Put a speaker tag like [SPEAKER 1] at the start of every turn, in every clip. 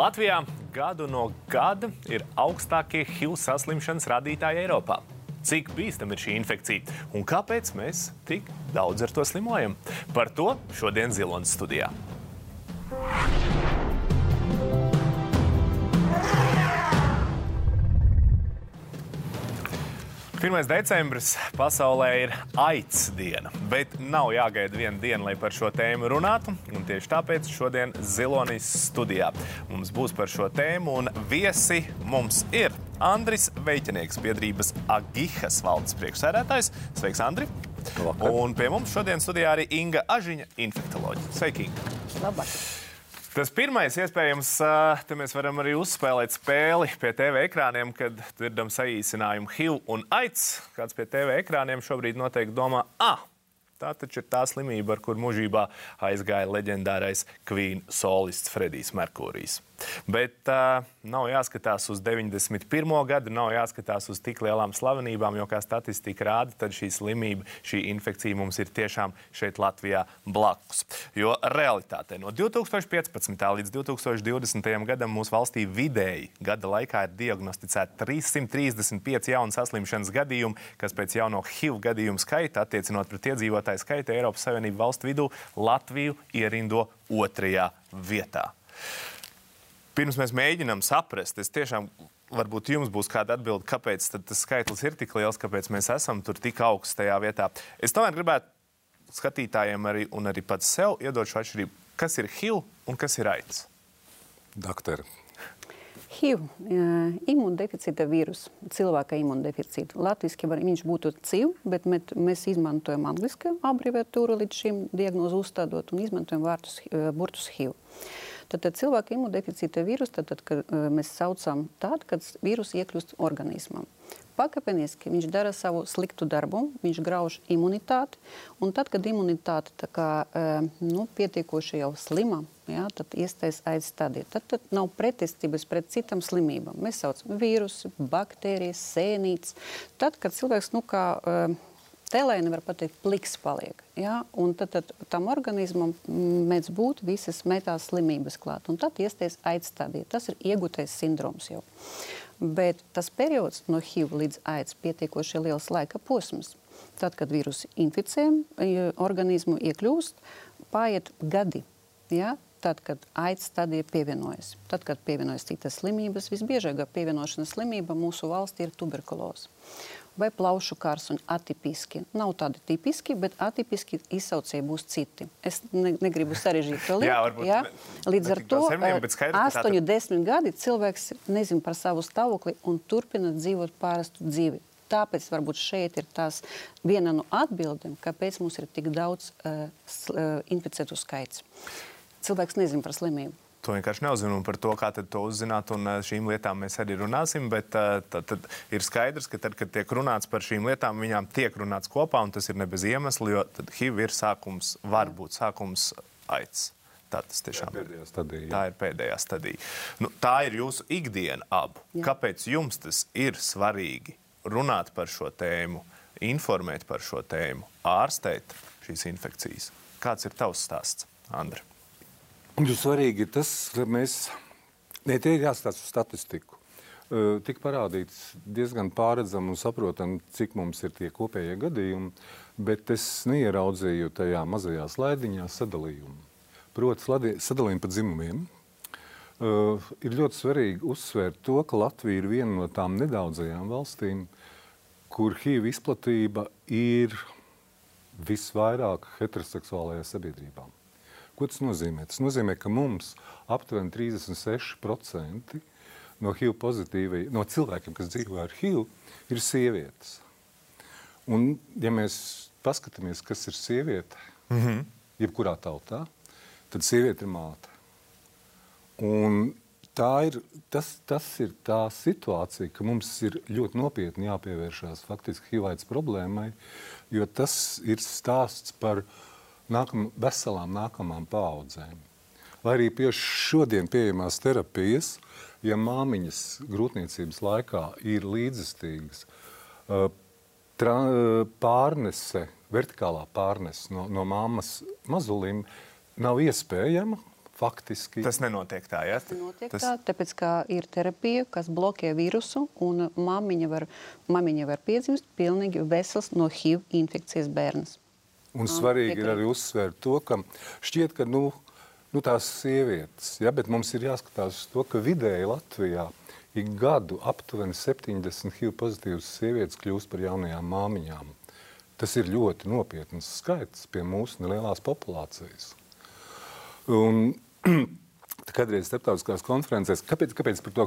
[SPEAKER 1] Latvijā gadu no gada ir augstākie HIV saslimšanas rādītāji Eiropā. Cik bīstama ir šī infekcija un kāpēc mēs tik daudz ar to slimojam? Par to šodien Zilonas studijā. 1. decembris pasaulē ir aids diena, bet nav jāgaida viena diena, lai par šo tēmu runātu. Un tieši tāpēc šodien Zilonis studijā mums būs par šo tēmu, un viesi mums ir Andris Veitinieks, biedrības Agihas valdes priekšsēdētājs. Sveiks, Andri! Labvakar. Un pie mums šodien studijā arī Inga Ažiņa, infektoloģija. Sveiki! Inga!
[SPEAKER 2] Labvakar!
[SPEAKER 1] Tas pirmais, iespējams, te mēs varam arī uzspēlēt spēli pie TV ekrāniem, kad dzirdam saīsinājumu HIV un AIDS. Kāds pie TV ekrāniem šobrīd noteikti domā, ah, tā taču ir tā slimība, ar kur mūžībā aizgāja leģendārais Queen solists Fredijs Merkūrijs. Bet uh, nav jāskatās uz 91. gadu, nav jāskatās uz tik lielām slavenībām, jo, kā statistika rāda, tad šī slimība, šī infekcija mums ir tiešām šeit Latvijā blakus. Jo realitātē no 2015. līdz 2020. gadam mūsu valstī vidēji gada laikā ir diagnosticēti 335 jaunu saslimšanas gadījumu, kas pēc jauno HIV gadījumu skaita, attiecinot pret iedzīvotāju skaitu Eiropas Savienību valstu vidū, Latviju ierindo otrajā vietā pirms mēs mēģinām saprast, es tiešām varbūt jums būs kāda atbilde, kāpēc tas skaitlis ir tik liels, kāpēc mēs esam tur tik augsts tajā vietā. Es tomēr gribētu skatītājiem arī, un arī pats sev iedot šo atšķirību, kas ir HIV un kas ir AIDS.
[SPEAKER 3] Doktori.
[SPEAKER 2] HIV, imundeficīta vīrus, cilvēka imundeficīta. Latvijasiski viņš būtu CIV, bet mēs izmantojam angliski abreviatūru līdz šim diagnozu uzstādot un izmantojam vārtus, uh, burtus HIV. Tad, tad cilvēka imunodeficīta vīrusu tad, kad, uh, mēs saucam tādu, kad vīrus iekļūst organismā. Pakāpeniski viņš dara savu sliktu darbu, viņš grauž imunitāti. Un tad, kad imunitāte kā, uh, nu, pietiekoši jau slima, ja, tad iestājas aiz stadija. Tad, tad nav pretestības pret citām slimībām. Mēs saucam vīrusu, baktērijas, sēnītes. Tad, kad cilvēks nu, kā, uh, telē nevar pateikt, pliks paliek. Ja? Un tad, tad tam organismam mēdz būt visas metās slimības klāt. Un tad iesties aids stadija. Tas ir iegūtais sindroms jau. Bet tas periods no HIV līdz aids pietiekoši liels laika posms. Tad, kad vīrusi inficē organismu, iekļūst, paiet gadi. Ja? Tad, kad aids stadija pievienojas, tad, kad pievienojas citas slimības, visbiežākā pievienošanās slimība mūsu valstī ir tuberkuloze vai plaušu karsuņi atipiski. Nav tādi tipiski, bet atipiski izsaucēji būs citi. Es ne, negribu sarežģīt to lietu. jā, varbūt, jā. Līdz ar to 8-10 gadi cilvēks nezina par savu stāvokli un turpina dzīvot pārastu dzīvi. Tāpēc varbūt šeit ir tās viena no atbildēm, kāpēc mums ir tik daudz uh, inficētu skaits. Cilvēks nezina par slimību
[SPEAKER 1] to vienkārši neuzzinu par to, kā to uzzināt. Un eh, šīm lietām mēs arī runāsim. Bet eh, tad, tad ir skaidrs, ka tad, kad tiek runāts par šīm lietām, viņām tiek runāts kopā, un tas ir ne bez iemesla, jo HIV ir sākums, var būt sākums aids. Tā, tiešām,
[SPEAKER 3] tā, ir stadija,
[SPEAKER 1] tā ir pēdējā stadija. Nu, tā ir jūsu ikdiena abu. Jā. Kāpēc jums tas ir svarīgi runāt par šo tēmu, informēt par šo tēmu, ārstēt šīs infekcijas? Kāds ir tavs stāsts, Andri?
[SPEAKER 3] Jo svarīgi ir tas, ka mēs ne tikai jāstāsta uz statistiku. Uh, tik parādīts diezgan pārredzami un saprotami, cik mums ir tie kopējie gadījumi, bet es neieraudzīju tajā mazajā slaidiņā sadalījumu. Proti, sadalījumu pa dzimumiem. Uh, ir ļoti svarīgi uzsvērt to, ka Latvija ir viena no tām nedaudzajām valstīm, kur HIV izplatība ir visvairāk heteroseksuālajā sabiedrībā. Ko tas nozīmē? Tas nozīmē, ka mums aptuveni 36% no HIV pozitīvajiem, no cilvēkiem, kas dzīvo ar HIV, ir sievietes. Un, ja mēs paskatāmies, kas ir sieviete, mm -hmm. jebkurā tautā, tad sieviete ir māte. Un tā ir, tas, tas ir tā situācija, ka mums ir ļoti nopietni jāpievēršās faktiski HIV problēmai, jo tas ir stāsts par viņa nākam, veselām nākamām paudzēm. Lai arī pie šodien pieejamās terapijas, ja māmiņas grūtniecības laikā ir līdzestīgas, pārnese, vertikālā pārnese no, no mammas mazulim nav iespējama faktiski.
[SPEAKER 1] Tas nenotiek tā, ja?
[SPEAKER 2] Notiek tas... tā, tāpēc, ka ir terapija, kas blokē vīrusu, un māmiņa var, māmiņa var piedzimst pilnīgi vesels no HIV infekcijas bērns.
[SPEAKER 3] Un svarīgi ir arī uzsvērt to, ka šķiet, ka nu, nu, tās sievietes, ja, bet mums ir jāskatās uz to, ka vidēji Latvijā ik gadu aptuveni 70 HIV pozitīvas sievietes kļūst par jaunajām māmiņām. Tas ir ļoti nopietns skaits pie mūsu nelielās populācijas. Un, Kādreiz starptautiskās konferencēs, kāpēc, kāpēc par to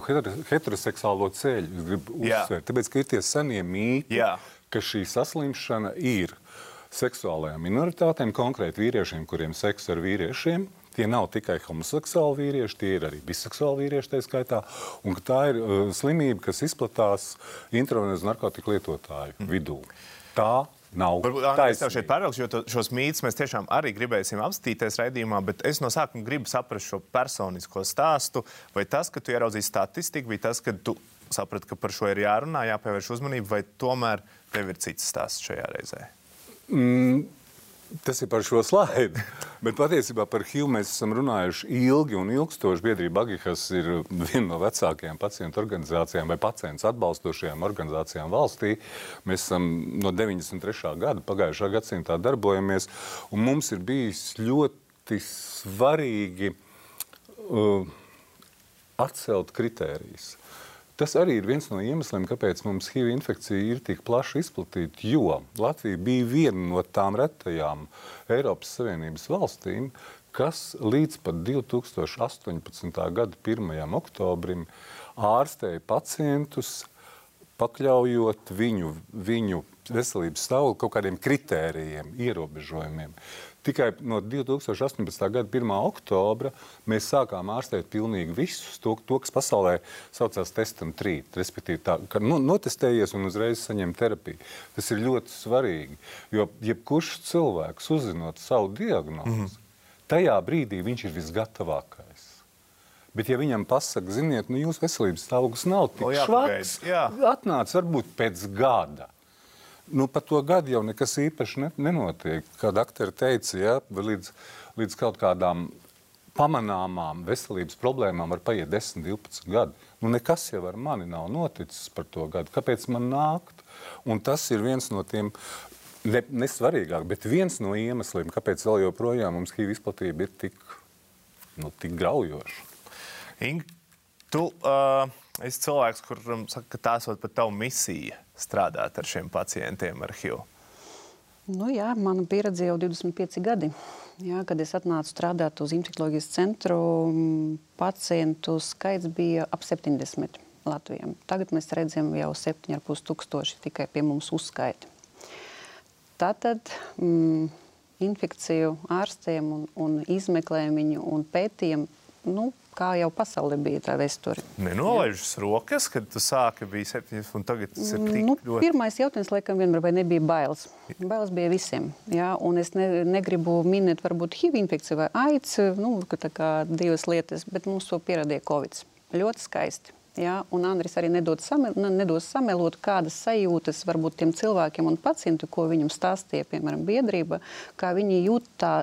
[SPEAKER 3] heteroseksuālo ceļu gribu uzsvērt? Tāpēc, ka ir tie senie mīti, Jā. ka šī saslimšana ir seksuālajām minoritātēm, konkrēti vīriešiem, kuriem seks ar vīriešiem. Tie nav tikai homoseksuāli vīrieši, tie ir arī biseksuāli vīrieši, tā skaitā. Un tā ir uh, slimība, kas izplatās intravenözu narkotiku lietotāju mm. vidū. Tā nav.
[SPEAKER 1] Es tev šeit pārvilkšu, jo to, šos mītus mēs tiešām arī gribēsim apstīties raidījumā, bet es no sākuma gribu saprast šo personisko stāstu. Vai tas, ka tu ieraudzīji statistiku, bija tas, ka tu saprati, ka par šo ir jārunā, jāpievērš uzmanība, vai tomēr tev ir cits stāsts šajā reizē?
[SPEAKER 3] Mm. Tas ir par šo slaidu. Bet patiesībā par HIV mēs esam runājuši ilgi un ilgstoši. Biedrība Agihas ir viena no vecākajām pacientu organizācijām vai pacientu atbalstošajām organizācijām valstī. Mēs esam no 93. gada pagājušā gadsimtā darbojamies, un mums ir bijis ļoti svarīgi uh, atcelt kritērijus. Tas arī ir viens no iemesliem, kāpēc mums HIV infekcija ir tik plaši izplatīta. Jo Latvija bija viena no tām retajām Eiropas Savienības valstīm, kas līdz pat 2018. gada 1. oktobrim ārstēja pacientus, pakļaujot viņu, viņu veselības stāvokli kaut kādiem kritērijiem, ierobežojumiem. Tikai no 2018. gada 1. oktobra mēs sākām ārstēt pilnīgi visus to, to kas pasaulē saucās testam trīt, respektīvi tā, ka nu, notestējies un uzreiz saņem terapiju. Tas ir ļoti svarīgi, jo jebkurš cilvēks uzzinot savu diagnozi, mm -hmm. tajā brīdī viņš ir visgatavākais. Bet, ja viņam pasaka, ziniet, nu, jūsu veselības stāvoklis nav tik švaks, atnāc varbūt pēc gada. Nu, par to gadu jau nekas īpaši ne, nenotiek. Kā doktori teica, ja, līdz, līdz kaut kādām pamanāmām veselības problēmām var paiet 10, 12 gadi. Nu, nekas jau ar mani nav noticis par to gadu. Kāpēc man nākt? Un tas ir viens no tiem ne, nesvarīgāk, bet viens no iemesliem, kāpēc vēl joprojām mums HIV izplatība ir tik, nu, tik graujoša.
[SPEAKER 1] Inga, tu uh, esi cilvēks, kuram saka, ka tā esot pat tavu misiju strādāt ar šiem pacientiem ar HIV?
[SPEAKER 2] Nu, jā, mana pieredze jau 25 gadi. Jā, kad es atnācu strādāt uz infekcijas centru, pacientu skaits bija ap 70 Latvijā. Tagad mēs redzam jau 7,5 tūkstoši tikai pie mums uzskaiti. Tātad mm, infekciju ārstiem un, un izmeklējumi viņu un pētījumi nu, kā jau pasaulē bija tā vēsture.
[SPEAKER 1] Nenolaižas rokas, kad tu sāki bija septiņas, un tagad tas ir tik nu,
[SPEAKER 2] ļoti. Pirmais jautājums, laikam, vienmēr vai nebija bailes. Bailes bija visiem, jā, un es ne, negribu minēt varbūt HIV infekciju vai AIDS, nu, tā kā divas lietas, bet mums to pierādīja Covid. Ļoti skaisti. Ja, un Andris arī nedod samel, nedos samelot, kādas sajūtas varbūt tiem cilvēkiem un pacientiem, ko viņam stāstīja, piemēram, biedrība, kā viņi jūt tā,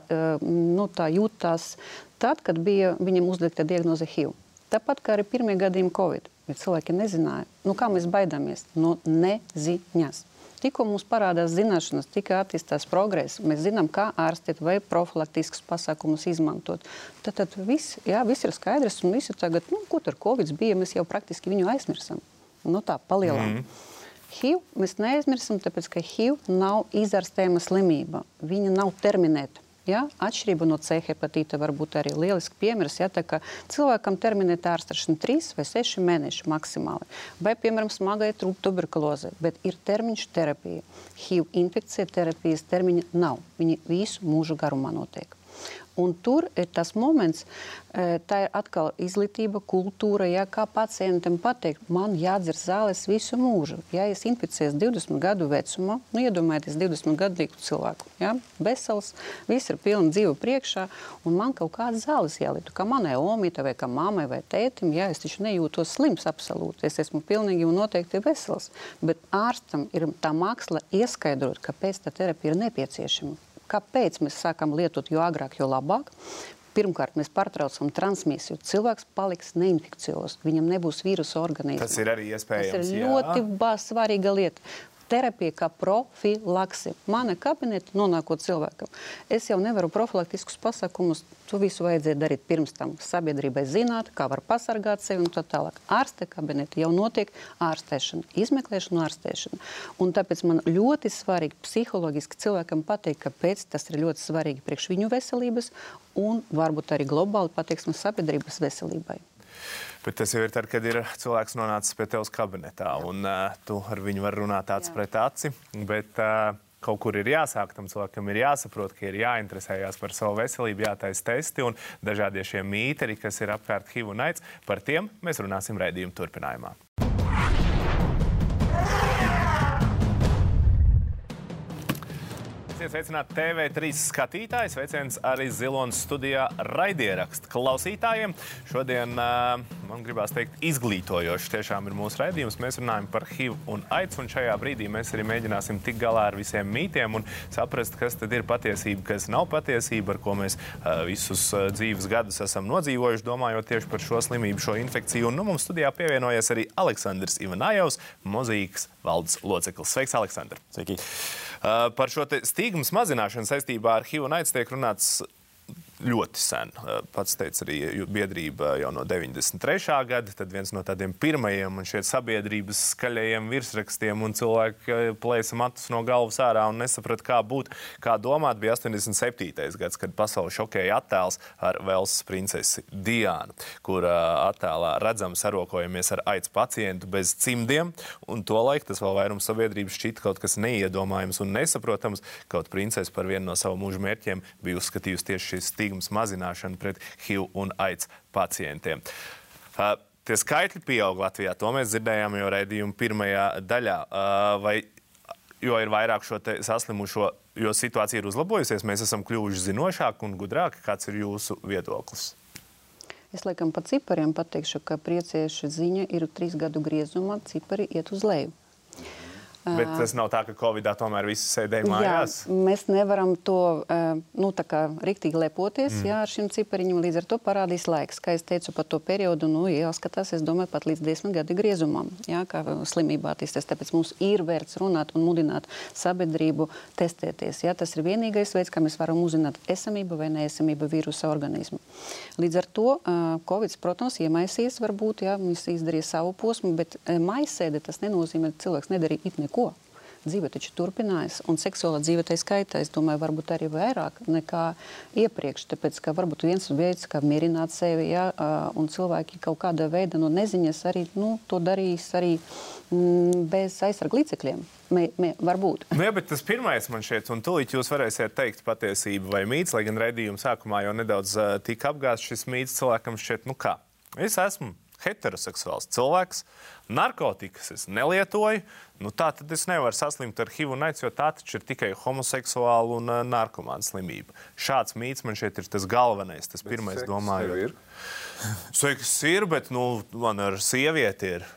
[SPEAKER 2] nu, tā jūtās tad, kad bija viņam uzlikta diagnoze HIV. Tāpat kā arī pirmie gadījumi Covid, ja cilvēki nezināja, nu, kā mēs baidāmies no neziņas. Tikko mums parādās zināšanas, tikko attīstās progress, mēs zinām, kā ārstēt vai profilaktiskus pasākumus izmantot. Tad, tad viss, jā, viss ir skaidrs un visi tagad, nu, ko tur Covid bija, mēs jau praktiski viņu aizmirsam. Nu, tā palielinām. Mm. HIV mēs neaizmirsam, tāpēc ka HIV nav izārstējama slimība. Viņa nav terminēta. Ja? Atšķirība no C hepatīta var būt arī lielisks piemērs. Ja? Cilvēkam terminēta ārstēšana 3 vai 6 mēneši maksimāli. Vai, piemēram, smagai tuberkuloze, bet ir termiņš terapija. HIV infekcija terapijas termiņa nav. Viņi visu mūžu garumā notiek. Un tur ir tas moments, e, tā ir atkal izglītība, kultūra. Ja, kā pacientam pateikt, man jādzer zāles visu mūžu. Ja es inficēju 20 gadu vecumā, nu, iedomājieties, 20 gadu cilvēku, ja, vesels, viss ir pilns dzīve priekšā, un man kaut kādas zāles jālieto. Kā manai omītei, vai kā mammai, vai tētim, ja es taču nejūtos slims absolūti. Es esmu pilnīgi un noteikti vesels. Bet ārstam ir tā māksla ieskaidrot, kāpēc tā terapija ir nepieciešama kāpēc mēs sākam lietot jo agrāk, jo labāk. Pirmkārt, mēs pārtraucam transmisiju. Cilvēks paliks neinfekcijos, viņam nebūs vīrusu organismā.
[SPEAKER 1] Tas ir arī iespējams.
[SPEAKER 2] Tas ir
[SPEAKER 1] jā.
[SPEAKER 2] ļoti svarīga lieta terapija kā profilakse. Mana kabineta nonākot cilvēkam. Es jau nevaru profilaktiskus pasākumus. To visu vajadzēja darīt pirms tam. Sabiedrībai zināt, kā var pasargāt sevi un tā tālāk. Ārste kabineta jau notiek ārstēšana, izmeklēšana un ārstēšana. Un tāpēc man ļoti svarīgi psiholoģiski cilvēkam pateikt, kāpēc tas ir ļoti svarīgi priekš viņu veselības un varbūt arī globāli pateiksmes sabiedrības veselībai.
[SPEAKER 1] Bet tas jau ir tad, kad ir cilvēks nonācis pie tevis kabinetā, un uh, tu ar viņu vari runāt acis pret aci. Bet, uh, Kaut kur ir jāsāk, tam cilvēkam ir jāsaprot, ka ir jāinteresējas par savu veselību, jātaisa testi un dažādie šie mīteri, kas ir apkārt HIV un AIDS. Par tiem mēs runāsim raidījuma turpinājumā. Esiet sveicināti TV3 skatītāji. Sveiciens arī Zilonas studijā raidierakstu klausītājiem. Šodien man gribās teikt izglītojoši tiešām ir mūsu raidījums. Mēs runājam par HIV un AIDS, un šajā brīdī mēs arī mēģināsim tikt galā ar visiem mītiem un saprast, kas tad ir patiesība, kas nav patiesība, ar ko mēs visus dzīves gadus esam nodzīvojuši, domājot tieši par šo slimību, šo infekciju. Un nu, mums studijā pievienojas arī Aleksandrs Ivanājovs, mozīkas valdes loceklis. Sveiks, Aleksandr!
[SPEAKER 4] Sveiki!
[SPEAKER 1] Par šo stīgumu mazināšanu saistībā ar HIV un AIDS tiek runāts ļoti sen. Pats teica arī biedrība jau no 93. gada, tad viens no tādiem pirmajiem un šie sabiedrības skaļajiem virsrakstiem un cilvēki eh, plēsa matus no galvas ārā un nesaprata, kā būt, kā domāt, bija 87. gads, kad pasauli šokēja attēls ar Velsas princesi Diānu, kur attēlā redzam sarokojamies ar aids pacientu bez cimdiem, un to laiku tas vēl vairums sabiedrības šķita kaut kas neiedomājams un nesaprotams, kaut princese par vienu no savu mūžu mērķiem bija uzskatījusi tieši šīs stīgas stigmas mazināšanu pret HIV un AIDS pacientiem. Uh, tie skaitļi pieaug Latvijā. To mēs dzirdējām jau raidījuma pirmajā daļā. Vai, jo ir vairāk šo saslimušo, jo situācija ir uzlabojusies, mēs esam kļuvuši zinošāki un gudrāki. Kāds ir jūsu viedoklis?
[SPEAKER 2] Es laikam pa cipariem pateikšu, ka priecieša ziņa ir trīs gadu griezumā, cipari iet uz leju.
[SPEAKER 1] Bet tas nav tā, ka Covid-19 tomēr visi sēdēja mājās.
[SPEAKER 2] Jā, mēs nevaram to nu, rīktīgi lepoties mm. jā, ar šiem cipariņiem. Līdz ar to parādīs laiks. Kā es teicu par to periodu, nu, jāskatās, es domāju, pat līdz desmit gadu griezumam, jā, kā slimība attīstās. Tāpēc mums ir vērts runāt un mudināt sabiedrību testēties. Jā, tas ir vienīgais veids, kā mēs varam uzzināt esamību vai neesamību vīrusa organismu. Līdz ar to Covid, protams, iemaisīs varbūt, jā, viņš izdarīja savu posmu, bet maisēde tas nenozīmē, ka cilvēks nedarīja it neko neko. Dzīve taču turpinājās, un seksuālā dzīve tā skaitā, es domāju, varbūt arī vairāk nekā iepriekš. Tāpēc, ka varbūt viens veids, kā mierināt sevi, ja, un cilvēki kaut kādā veidā no neziņas arī nu, to darīs arī mm, bez aizsargu līdzekļiem. Mē, mē, varbūt.
[SPEAKER 1] Nu, jā, bet tas pirmais man šķiet, un tūlīt jūs varēsiet teikt patiesību vai mīts, lai gan redzījuma sākumā jau nedaudz uh, tika apgāzts šis mīts cilvēkam šķiet, nu kā, es esmu heteroseksuāls cilvēks, narkotikas es nelietoju, nu tā tad es nevaru saslimt ar HIV un AIDS, jo tā taču ir tikai homoseksuāla un uh, narkomāna slimība. Šāds mīts man šeit ir tas galvenais, tas bet pirmais domājot. Seks ir, bet nu, man ar sievieti ir.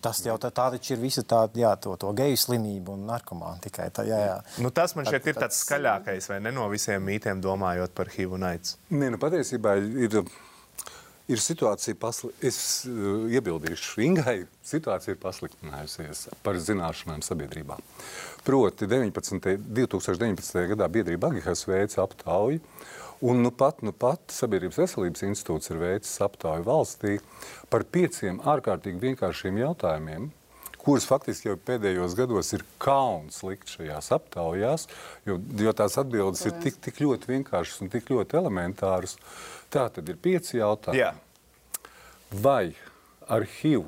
[SPEAKER 4] Tas jau tā, tā taču ir visa tā, jā, to, to geju slimība un narkomāna tikai tā, jā, jā.
[SPEAKER 1] Nu, tas man šeit tā, ir tāds skaļākais, vai ne no visiem mītiem domājot par HIV un AIDS?
[SPEAKER 3] Nē, nu patiesībā ir ir situācija pasliktinājusies. Es uh, iebildīšu, Ingai situācija ir pasliktinājusies par zināšanām sabiedrībā. Proti, 19, 2019. gadā biedrība Agihas veica aptauju, un nu pat, nu pat Sabiedrības veselības institūts ir veicis aptauju valstī par pieciem ārkārtīgi vienkāršiem jautājumiem, kurus faktiski jau pēdējos gados ir kauns likt šajās aptaujās, jo, jo tās atbildes ir tik, tik ļoti vienkāršas un tik ļoti elementāras. Tā tad ir pieci jautājumi. Jā. Vai ar HIV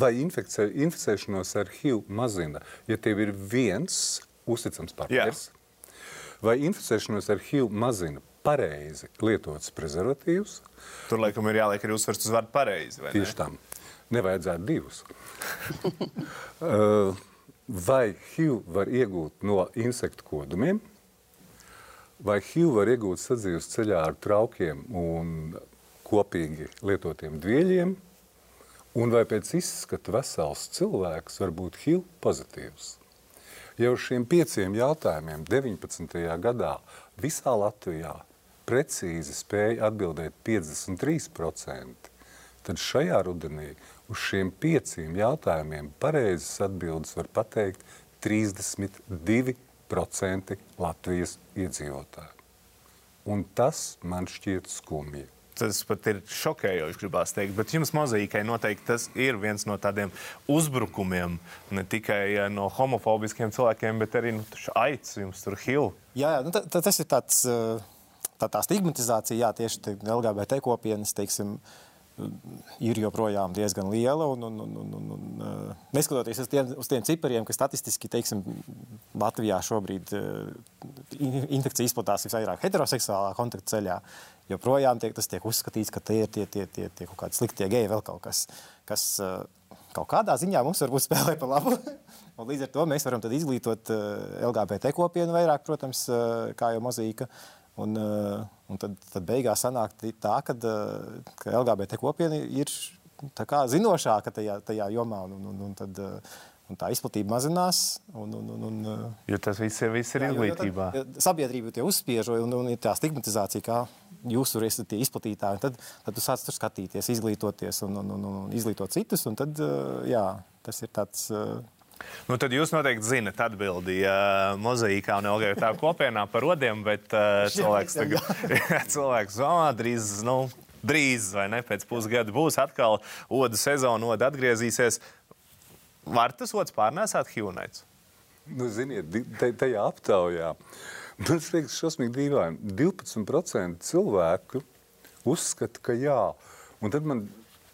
[SPEAKER 3] vai inficē, inficēšanos ar HIV mazina, ja tev ir viens uzticams partners, Jā. vai inficēšanos ar HIV mazina pareizi lietots prezervatīvs.
[SPEAKER 1] Tur laikam ir jāliek arī uzsvers uz vārdu pareizi.
[SPEAKER 3] Tieši tam. Nevajadzētu divus. Uh, vai HIV var iegūt no insektu kodumiem, vai HIV var iegūt sadzīves ceļā ar traukiem un kopīgi lietotiem dvieļiem, un vai pēc izskata vesels cilvēks var būt HIV pozitīvs. Jau šiem pieciem jautājumiem 19. gadā visā Latvijā precīzi spēja atbildēt 53%, tad šajā rudenī uz šiem pieciem jautājumiem pareizes atbildes var pateikt 32% Latvijas iedzīvotāju. Un tas man šķiet skumji.
[SPEAKER 1] Tas pat ir šokējoši, gribās teikt. Bet jums mozaīkai noteikti tas ir viens no tādiem uzbrukumiem. Ne tikai no homofobiskiem cilvēkiem, bet arī nu, aicis jums tur hilu.
[SPEAKER 4] Jā, jā nu, ta, ta, tas ir tāds, eh, tā, tā stigmatizācija, jā, tieši LGBT kopienas, teiksim, ir joprojām diezgan liela. Un, un, un, un, un, un, neskatoties uz tiem, uz tiem cipariem, ka statistiski teiksim, Latvijā šobrīd infekcija izplatās visvairāk heteroseksuālā kontakta ceļā, joprojām tiek, tas tiek uzskatīts, ka tie ir tie, tie, tie, tie kaut kādi sliktie geji, vēl kaut kas, kas kaut kādā ziņā mums varbūt spēlē pa labu. Un līdz ar to mēs varam izglītot LGBT kopienu vairāk, protams, kā jau mozaīka. Un, un tad, tad beigās sanāk tā, ka, ka LGBT kopiena ir zinošāka tajā, tajā jomā. Un, un, un tad, un tā izplatība mazinās. Un, un, un, un,
[SPEAKER 1] jo tas viss viss ir jā, izglītībā.
[SPEAKER 4] Sabiedrība tie uzspiež, un, un ir tā stigmatizācija, kā jūs tur esat tie izplatītāji. Tad, tad tu sāc tur skatīties, izglītoties un, un, un, un izglītot citus. Un tad, jā, tas ir tāds.
[SPEAKER 1] Nu, tad jūs noteikti zinat atbildi uh, mozaīkā un LGBT kopienā par rodiem, bet uh, cilvēks tagad cilvēks, oh, drīz, nu, drīz vai ne, pēc pusgada būs atkal odu sezona, oda atgriezīsies. Var tas otrs pārnēsāt Hjūnaits?
[SPEAKER 3] Nu, ziniet, tajā aptaujā man liekas, šausmīgi dīvaini. 12% cilvēku uzskata, ka jā. Un tad man,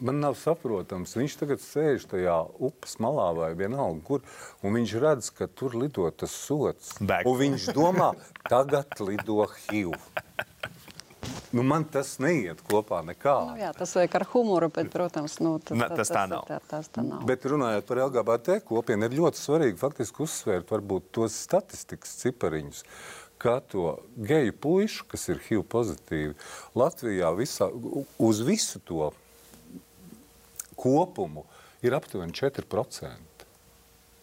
[SPEAKER 3] man nav saprotams, viņš tagad sēž tajā upes malā vai vienalga, kur, un viņš redz, ka tur lido tas sots.
[SPEAKER 1] Back.
[SPEAKER 3] Un viņš domā, tagad lido HIV. Nu, man tas neiet kopā nekā.
[SPEAKER 2] Nu, jā, tas vajag ar humoru, bet, protams, nu, tas,
[SPEAKER 1] Ne, tas tā nav.
[SPEAKER 2] Tā, tas tā nav.
[SPEAKER 3] Bet runājot par LGBT kopienu, ir ļoti svarīgi faktiski uzsvērt varbūt tos statistikas cipariņus. Kā to geju puišu, kas ir HIV pozitīvi, Latvijā visā, uz visu to kopumu ir aptuveni 4%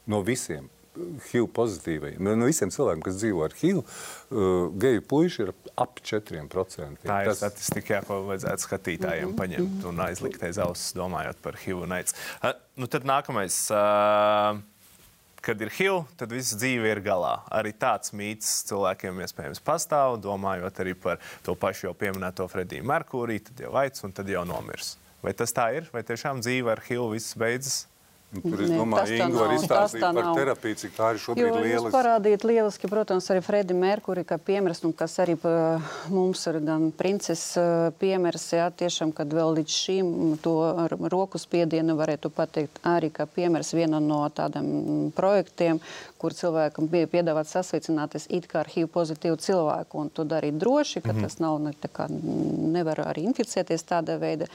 [SPEAKER 3] no visiem HIV pozitīvajiem. No, visiem cilvēkiem, kas dzīvo ar HIV, uh, geju puiši ir ap 4%.
[SPEAKER 1] Tā ir Tas... statistika, ko vajadzētu skatītājiem paņemt un aizlikt aiz auss, domājot par HIV un AIDS. Uh, nu, tad nākamais. Uh, kad ir HIV, tad viss dzīve ir galā. Arī tāds mīts cilvēkiem iespējams pastāv, domājot arī par to pašu jau pieminēto Frediju Merkūriju, tad jau aicis un tad jau nomirs. Vai tas tā ir? Vai tiešām dzīve ar HIV viss beidzas?
[SPEAKER 3] Nu, tur es domāju, ka Inga var izstāstīt par nav. terapiju, cik tā ir šobrīd jo, lieliski.
[SPEAKER 2] Jūs parādījāt lieliski, protams, arī Fredi Merkuri, kā piemērs, un kas arī mums ir gan princes piemērs, jā, tiešām, kad vēl līdz šim to ar roku spiedienu varētu pateikt arī kā piemērs viena no tādiem projektiem, kur cilvēkam bija piedāvāts sasveicināties it kā ar HIV pozitīvu cilvēku, un to darīt droši, ka mm -hmm. tas nav, ne, tā kā nevar arī inficēties tādā veidā,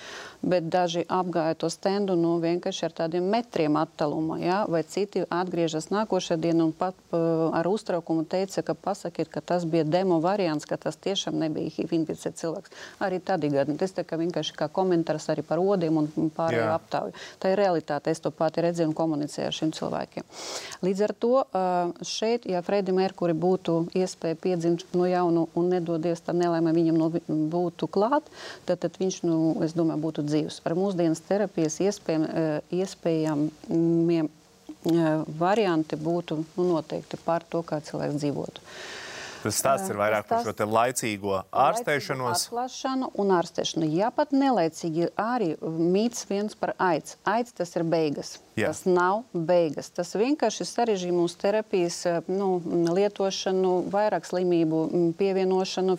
[SPEAKER 2] bet daži apgāja to stendu, nu, vienkārši ar tādiem metriem attālumā, ja? vai citi atgriežas nākošajā dienā un pat uh, ar uztraukumu teica, ka pasakiet, ka tas bija demo variants, ka tas tiešām nebija HIV inficēts cilvēks. Arī tad gadu. Tas tā kā vienkārši kā komentārs arī par odiem un pārējo aptauju. Tā ir realitāte. Es to pati redzēju un komunicēju ar šiem cilvēkiem. Līdz ar to šeit, ja Fredi Merkuri būtu iespēja piedzimt no jaunu un nedodies tā nelaime viņam no, būtu klāt, tad, tad viņš, nu, es domāju, būtu dzīvs. Ar mūsdienas terapijas iespējām, uh, iespējām varianti būtu nu, noteikti par to, kā cilvēks dzīvotu.
[SPEAKER 1] Tas stāsts ir vairāk par šo laicīgo ārstēšanos.
[SPEAKER 2] Atklāšanu un ārstēšanu. Jā, pat nelaicīgi arī mīts viens par aids. Aids tas ir beigas. Jā. Tas nav beigas. Tas vienkārši sarežģīja mūsu terapijas eh, nu, lietošanu, vairāk slimību pievienošanu.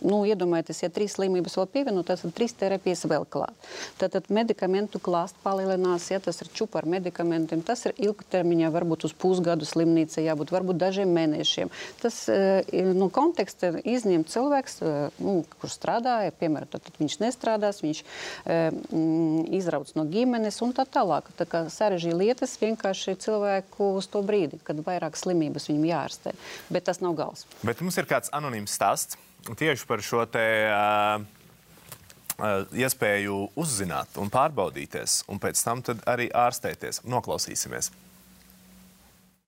[SPEAKER 2] Nu, iedomājieties, ja trīs slimības vēl pievienot, tad trīs terapijas vēl klāt. Tad, tad medikamentu klāsts palielinās, ja tas ir čupa ar medikamentiem. Tas ir ilgtermiņā, varbūt uz pusgadu slimnīca jābūt, varbūt dažiem mēnešiem. Tas nu, konteksta izņemt cilvēks, eh, nu, kurš strādāja, piemēram, tad viņš nestrādās, viņš mm, izrauc no ģimenes un tā tālāk. Tā kā sarežģīja lietas vienkārši cilvēku uz to brīdi, kad vairāk slimības viņam jārastē. Bet tas nav gals.
[SPEAKER 1] Bet mums ir kāds anonīms stāsts tieši par šo te. Uh... Uh, iespēju uzzināt, un pārbaudīties, un pēc tam arī ārstēties. Noklausīsimies.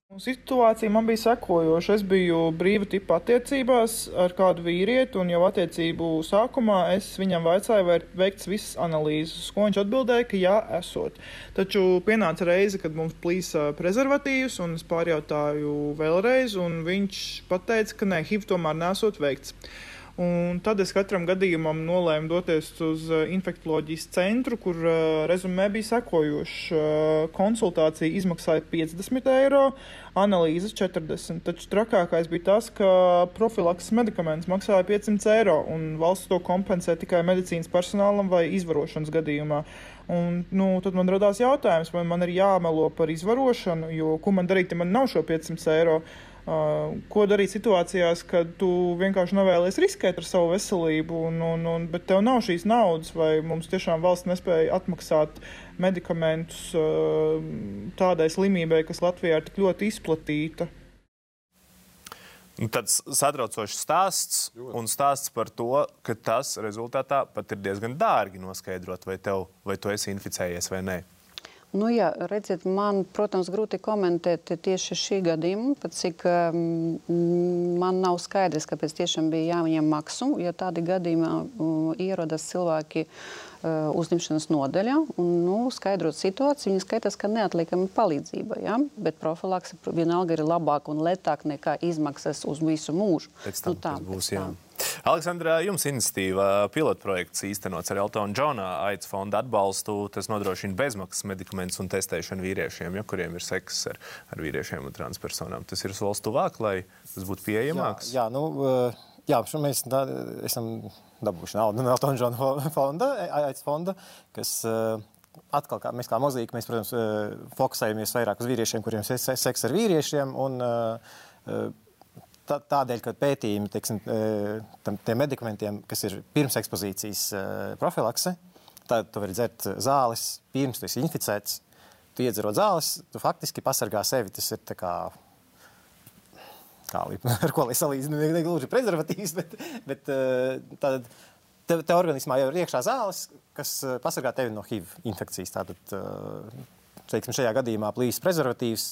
[SPEAKER 5] Situācija man bija sekojoša. Es biju brīva tipa attiecībās ar kādu vīrieti, un jau attiecību sākumā es viņam vaicāju, vai ir veikts visas analīzes, ko viņš atbildēja, ka jā, esot. Taču pienāca reize, kad mums plīsa prezervatīvs, un es pārjautāju vēlreiz, un viņš pateica, ka nē, HIV tomēr nesot veikts. Un tad es katram gadījumam nolēmu doties uz uh, infektuoloģijas centru, kur uh, rezumē bija sekojoša uh, konsultācija izmaksāja 50 eiro, analīzes 40. Taču trakākais bija tas, ka profilakses medikaments maksāja 500 eiro, un valsts to kompensē tikai medicīnas personālam vai izvarošanas gadījumā. Un, nu, tad man radās jautājums, vai man ir jāmelo par izvarošanu, jo ko man darīt, ja man nav šo 500 eiro. Ko darīt situācijās, kad tu vienkārši nevēlies riskēt ar savu veselību, un, un, un, bet tev nav šīs naudas, vai mums tiešām valsts nespēja atmaksāt medikamentus tādai slimībai, kas Latvijā ir tik ļoti izplatīta?
[SPEAKER 1] Nu, tāds satraucošs stāsts un stāsts par to, ka tas rezultātā pat ir diezgan dārgi noskaidrot, vai, tev, vai tu esi inficējies vai nē.
[SPEAKER 2] Nu, jā, redziet, man, protams, grūti komentēt tieši šī gadījuma, pat cik um, man nav skaidrs, kāpēc tiešām bija jāņem maksu, ja tādi gadījumā uh, ierodas cilvēki uh, uzņemšanas nodaļā un nu, skaidrot situāciju. Viņi skaitās, ka neatliekama palīdzība, ja? bet profilakse vienalga ir labāka un lētāka nekā izmaksas uz visu mūžu.
[SPEAKER 1] Pēc tam, nu, tā, būs, jā. Aleksandra, jums iniciatīva pilotprojekts īstenots ar Eltona Džona aids fonda atbalstu. Tas nodrošina bezmaksas medikamentus un testēšanu vīriešiem, ja, kuriem ir seks ar, ar vīriešiem un transpersonām. Tas ir solis tuvāk, lai tas būtu pieejamāks?
[SPEAKER 4] Jā, jā, nu, eh, jā mēs tā, esam dabūjuši naudu no Eltona Džona fonda, aids fonda, kas eh, atkal, kā, mēs kā mozīka, mēs, protams, eh, fokusējamies vairāk uz vīriešiem, kuriem ir seks ar vīriešiem. Un, tādēļ, ka pētījumi teiksim, e, tam, tiem medikamentiem, kas ir pirms ekspozīcijas e, profilakse, tad tu vari dzert zāles pirms tu esi inficēts. Tu iedzerot zāles, tu faktiski pasargā sevi. Tas ir kā, kā ar ko lai salīdzinu, ne gluži prezervatīvs, bet, bet e, tad tev, tev organismā jau ir iekšā zāles, kas pasargā tevi no HIV infekcijas. Tātad, teiksim, šajā gadījumā plīs prezervatīvs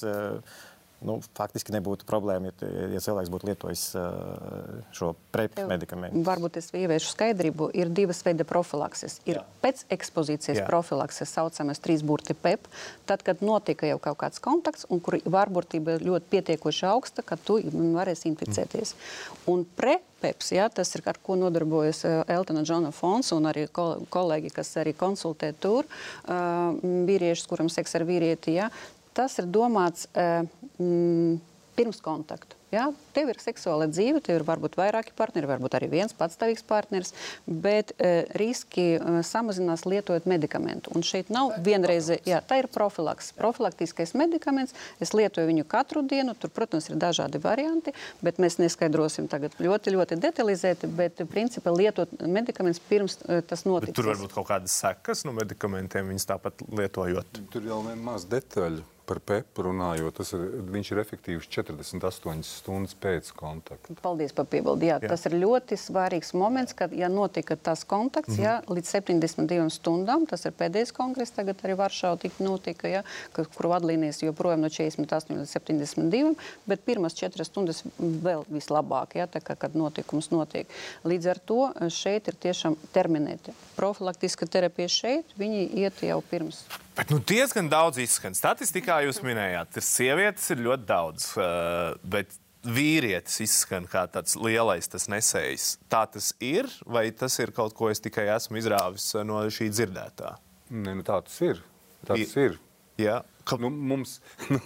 [SPEAKER 4] nu, faktiski nebūtu problēma, ja, ja cilvēks būtu lietojis uh, šo prepu medikamentu.
[SPEAKER 2] Varbūt es ieviešu skaidrību. Ir divas veida profilakses. Ir Jā. pēc ekspozīcijas Jā. profilakses saucamais trīs burti PEP, tad, kad notika jau kaut kāds kontakts un kur varbūtība ir ļoti pietiekoši augsta, ka tu varēsi inficēties. Mm. Un pre PEPS, ja, tas ir ar ko nodarbojas uh, Eltona Džona fonds un arī kol kolēģi, kas arī konsultē tur uh, vīriešus, kuram seks ar vīrieti. Ja, tas ir domāts mm, pirms kontaktu. Ja? Tev ir seksuāla dzīve, tev ir varbūt vairāki partneri, varbūt arī viens patstāvīgs partneris, bet uh, riski uh, samazinās lietojot medikamentu. Un šeit nav vienreize, jā, tā ir profilaks. Profilaktiskais medikaments, es lietoju viņu katru dienu, tur, protams, ir dažādi varianti, bet mēs neskaidrosim tagad ļoti, ļoti detalizēti, bet principā lietot medikamentus pirms uh, tas notiek.
[SPEAKER 1] Bet tur var būt kaut kādas sekas no medikamentiem, viņas tāpat lietojot.
[SPEAKER 3] Tur jau ir maz detaļu par PEP runājot, tas ir, viņš ir efektīvs 48 stundas pēc kontakta.
[SPEAKER 2] Paldies par piebildi. Jā, jā. Tas ir ļoti svarīgs moments, kad, ja notika tas kontakts, mm -hmm. jā, līdz 72 stundām, tas ir pēdējais kongress, tagad arī Varšavā tik notika, jā, kur vadlīnijas joprojām no 48 līdz 72, bet pirmas 4 stundas vēl vislabāk, jā, tā kā, kad notikums notiek. Līdz ar to šeit ir tiešām terminēti. Profilaktiska terapija šeit, viņi iet jau pirms
[SPEAKER 1] Bet nu, diezgan daudz izskan. Statistikā jūs minējāt, ka sievietes ir ļoti daudz, uh, bet vīrietis izskan kā tāds lielais tas nesējs. Tā tas ir, vai tas ir kaut ko es tikai esmu izrāvis uh, no šī dzirdētā?
[SPEAKER 3] Nē, nu, tā tas ir. Tā tas ir.
[SPEAKER 1] Jā.
[SPEAKER 3] Ka... Nu, mums, nu,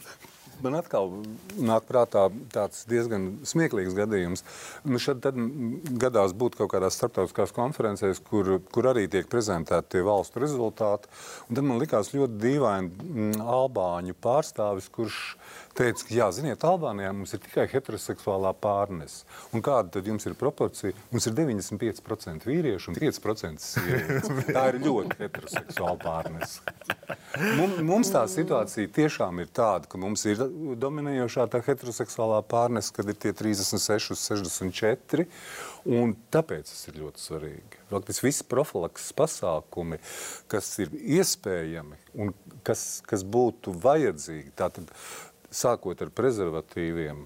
[SPEAKER 3] Man atkal nāk prātā tāds diezgan smieklīgs gadījums. Nu, šad tad gadās būt kaut kādās starptautiskās konferencēs, kur, kur arī tiek prezentēti tie valstu rezultāti. Un tad man likās ļoti dīvaini mm, albāņu pārstāvis, kurš teica, ka, jā, ziniet, Albānijā mums ir tikai heteroseksuālā pārnese. Un kāda tad jums ir proporcija? Mums ir 95% vīriešu un 5% sievietes. Tā ir ļoti heteroseksuāla pārnese. Mums, mums tā situācija tiešām ir tāda, ka mums ir dominējošā tā heteroseksuālā pārnese, kad ir tie 36, 64. Un tāpēc tas ir ļoti svarīgi. Faktiski visi profilakses pasākumi, kas ir iespējami un kas, kas būtu vajadzīgi, tātad sākot ar prezervatīviem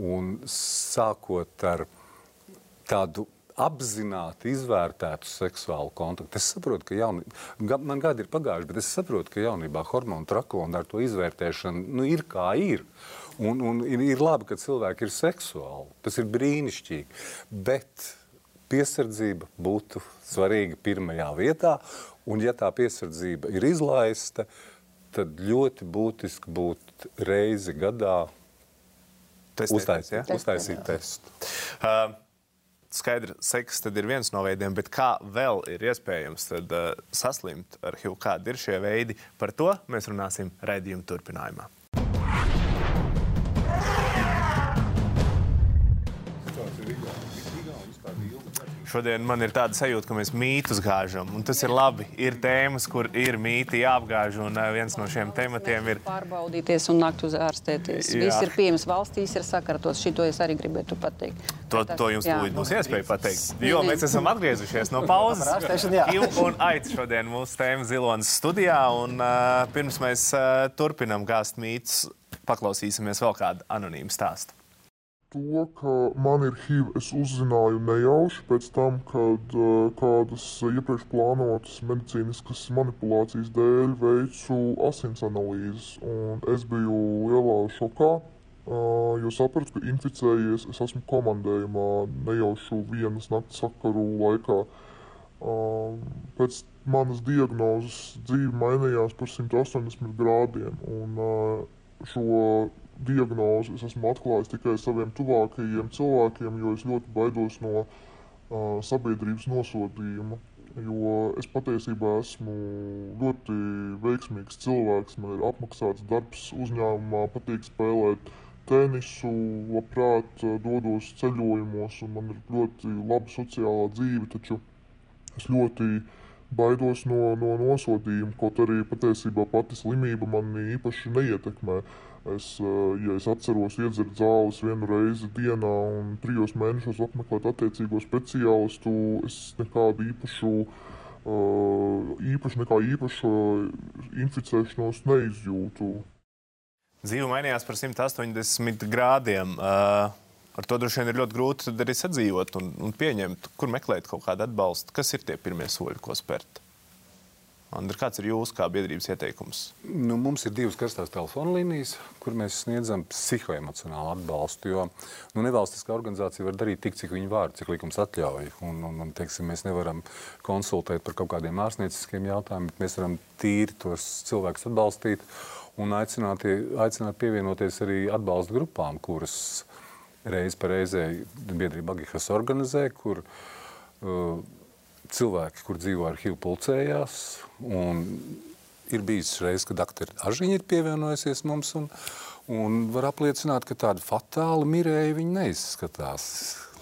[SPEAKER 3] un sākot ar tādu apzināti izvērtētu seksuālu kontaktu. Es saprotu, ka jaunībā, man gadi ir pagājuši, bet es saprotu, ka jaunībā hormonu trakona ar to izvērtēšanu nu, ir kā ir. Un, un ir, ir labi, ka cilvēki ir seksuāli. Tas ir brīnišķīgi. Bet piesardzība būtu svarīga pirmajā vietā. Un, ja tā piesardzība ir izlaista, tad ļoti būtiski būtu reizi gadā
[SPEAKER 1] Testēt,
[SPEAKER 3] uztaisīt,
[SPEAKER 1] ja?
[SPEAKER 3] uztaisīt testu.
[SPEAKER 1] Uh, skaidrs, seks ir viens no veidiem, bet kā vēl ir iespējams tad, uh, saslimt ar HIV? Kādi ir šie veidi? Par to mēs runāsim raidījuma turpinājumā. Šodien man ir tāda sajūta, ka mēs mītus gāžam. Un tas ir labi. Ir tēmas, kur ir mīti jāapgāž. Un uh, viens no šiem tematiem ir
[SPEAKER 2] Pārbaudīties un nākt uz ārstēties.
[SPEAKER 1] Jā.
[SPEAKER 2] Viss ir pieejams valstīs, ir sakartots. Šito es arī gribētu pateikt.
[SPEAKER 1] To, to jums tūlīt būs iespēja pateikt. Jo mēs esam atgriezušies no pauzes. Kivu un aici šodien mūsu tēma Zilonas studijā. Un, uh, pirms mēs uh, turpinām gāzt mītus, paklausīsimies vēl kādu anonīmu stāstu.
[SPEAKER 6] To, ka man ir HIV, es uzzināju nejauši pēc tam, kad kādas iepriekš plānotas medicīniskas manipulācijas dēļ veicu asins analīzes. un Es biju lielā šokā, jo sapratu, ka inficējies es esmu komandējumā nejaušu vienas nakts sakaru laikā. Pēc manas diagnozes dzīve mainījās par 180 grādiem. Un, šo diagnozi es esmu atklājis tikai saviem tuvākajiem cilvēkiem, jo es ļoti baidos no uh, sabiedrības nosodījuma. Jo es patiesībā esmu ļoti veiksmīgs cilvēks, man ir apmaksāts darbs uzņēmumā, patīk spēlēt tenisu, labprāt uh, dodos ceļojumos, un man ir ļoti laba sociālā dzīve. Taču es ļoti baidos no, no nosodījuma, kaut arī patiesībā pati slimība mani īpaši neietekmē. Es, eh, ja es atceros iedzert zāles vienu reizi dienā un trijos mēnešos apmeklēt attiecīgo speciālistu, es nekādu īpašu, eh, īpašu nekā īpašu inficēšanos neizjūtu.
[SPEAKER 1] Dzīve mainījās par 180 grādiem. Ar to droši vien ir ļoti grūti arī sadzīvot un, un pieņemt, kur meklēt kaut kādu atbalstu. Kas ir tie pirmie soļi, ko spērt? Andri, kāds ir jūsu kā biedrības ieteikums?
[SPEAKER 3] Nu, mums ir divas karstās telefona līnijas, kur mēs sniedzam psihoemocionālu atbalstu. Jo nu, nevalstiskā organizācija var darīt tik, cik viņa var, cik likums atļauj. Un, un, un, teiksim, mēs nevaram konsultēt par kaut kādiem ārstnieciskiem jautājumiem, bet mēs varam tīri tos cilvēkus atbalstīt un aicināt, aicināt pievienoties arī atbalsta grupām, kuras reiz pa reizē biedrība Agihas organizē, kur uh, cilvēki, kur dzīvo ar HIV, pulcējās. Ir bijis reizes, kad aktieri Ažiņa ir pievienojusies mums un, un var apliecināt, ka tāda fatāla mirēja viņa neizskatās.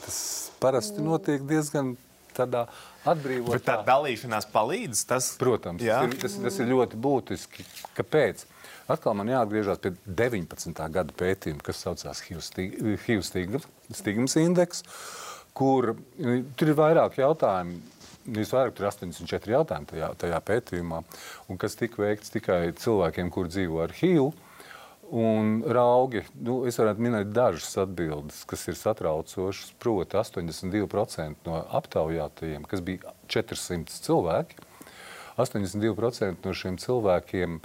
[SPEAKER 3] Tas parasti notiek diezgan tādā atbrīvotā.
[SPEAKER 1] Bet tā dalīšanās palīdz. Tas,
[SPEAKER 3] Protams,
[SPEAKER 1] Jā.
[SPEAKER 3] tas ir, tas, tas ir ļoti būtiski. Kāpēc? Atkal man jāatgriežas pie 19. gada pētījuma, kas saucās HIV stigmas indeks, kur eh, tur ir vairāk jautājumu. Visvairāk tur ir 84 jautājumi tajā, tajā pētījumā, un kas tika veikts tikai cilvēkiem, kur dzīvo ar HIV. Un raugi, nu, es varētu minēt dažas atbildes, kas ir satraucošas. Proti, 82% no aptaujātajiem, kas bija 400 cilvēki, 82% no šiem cilvēkiem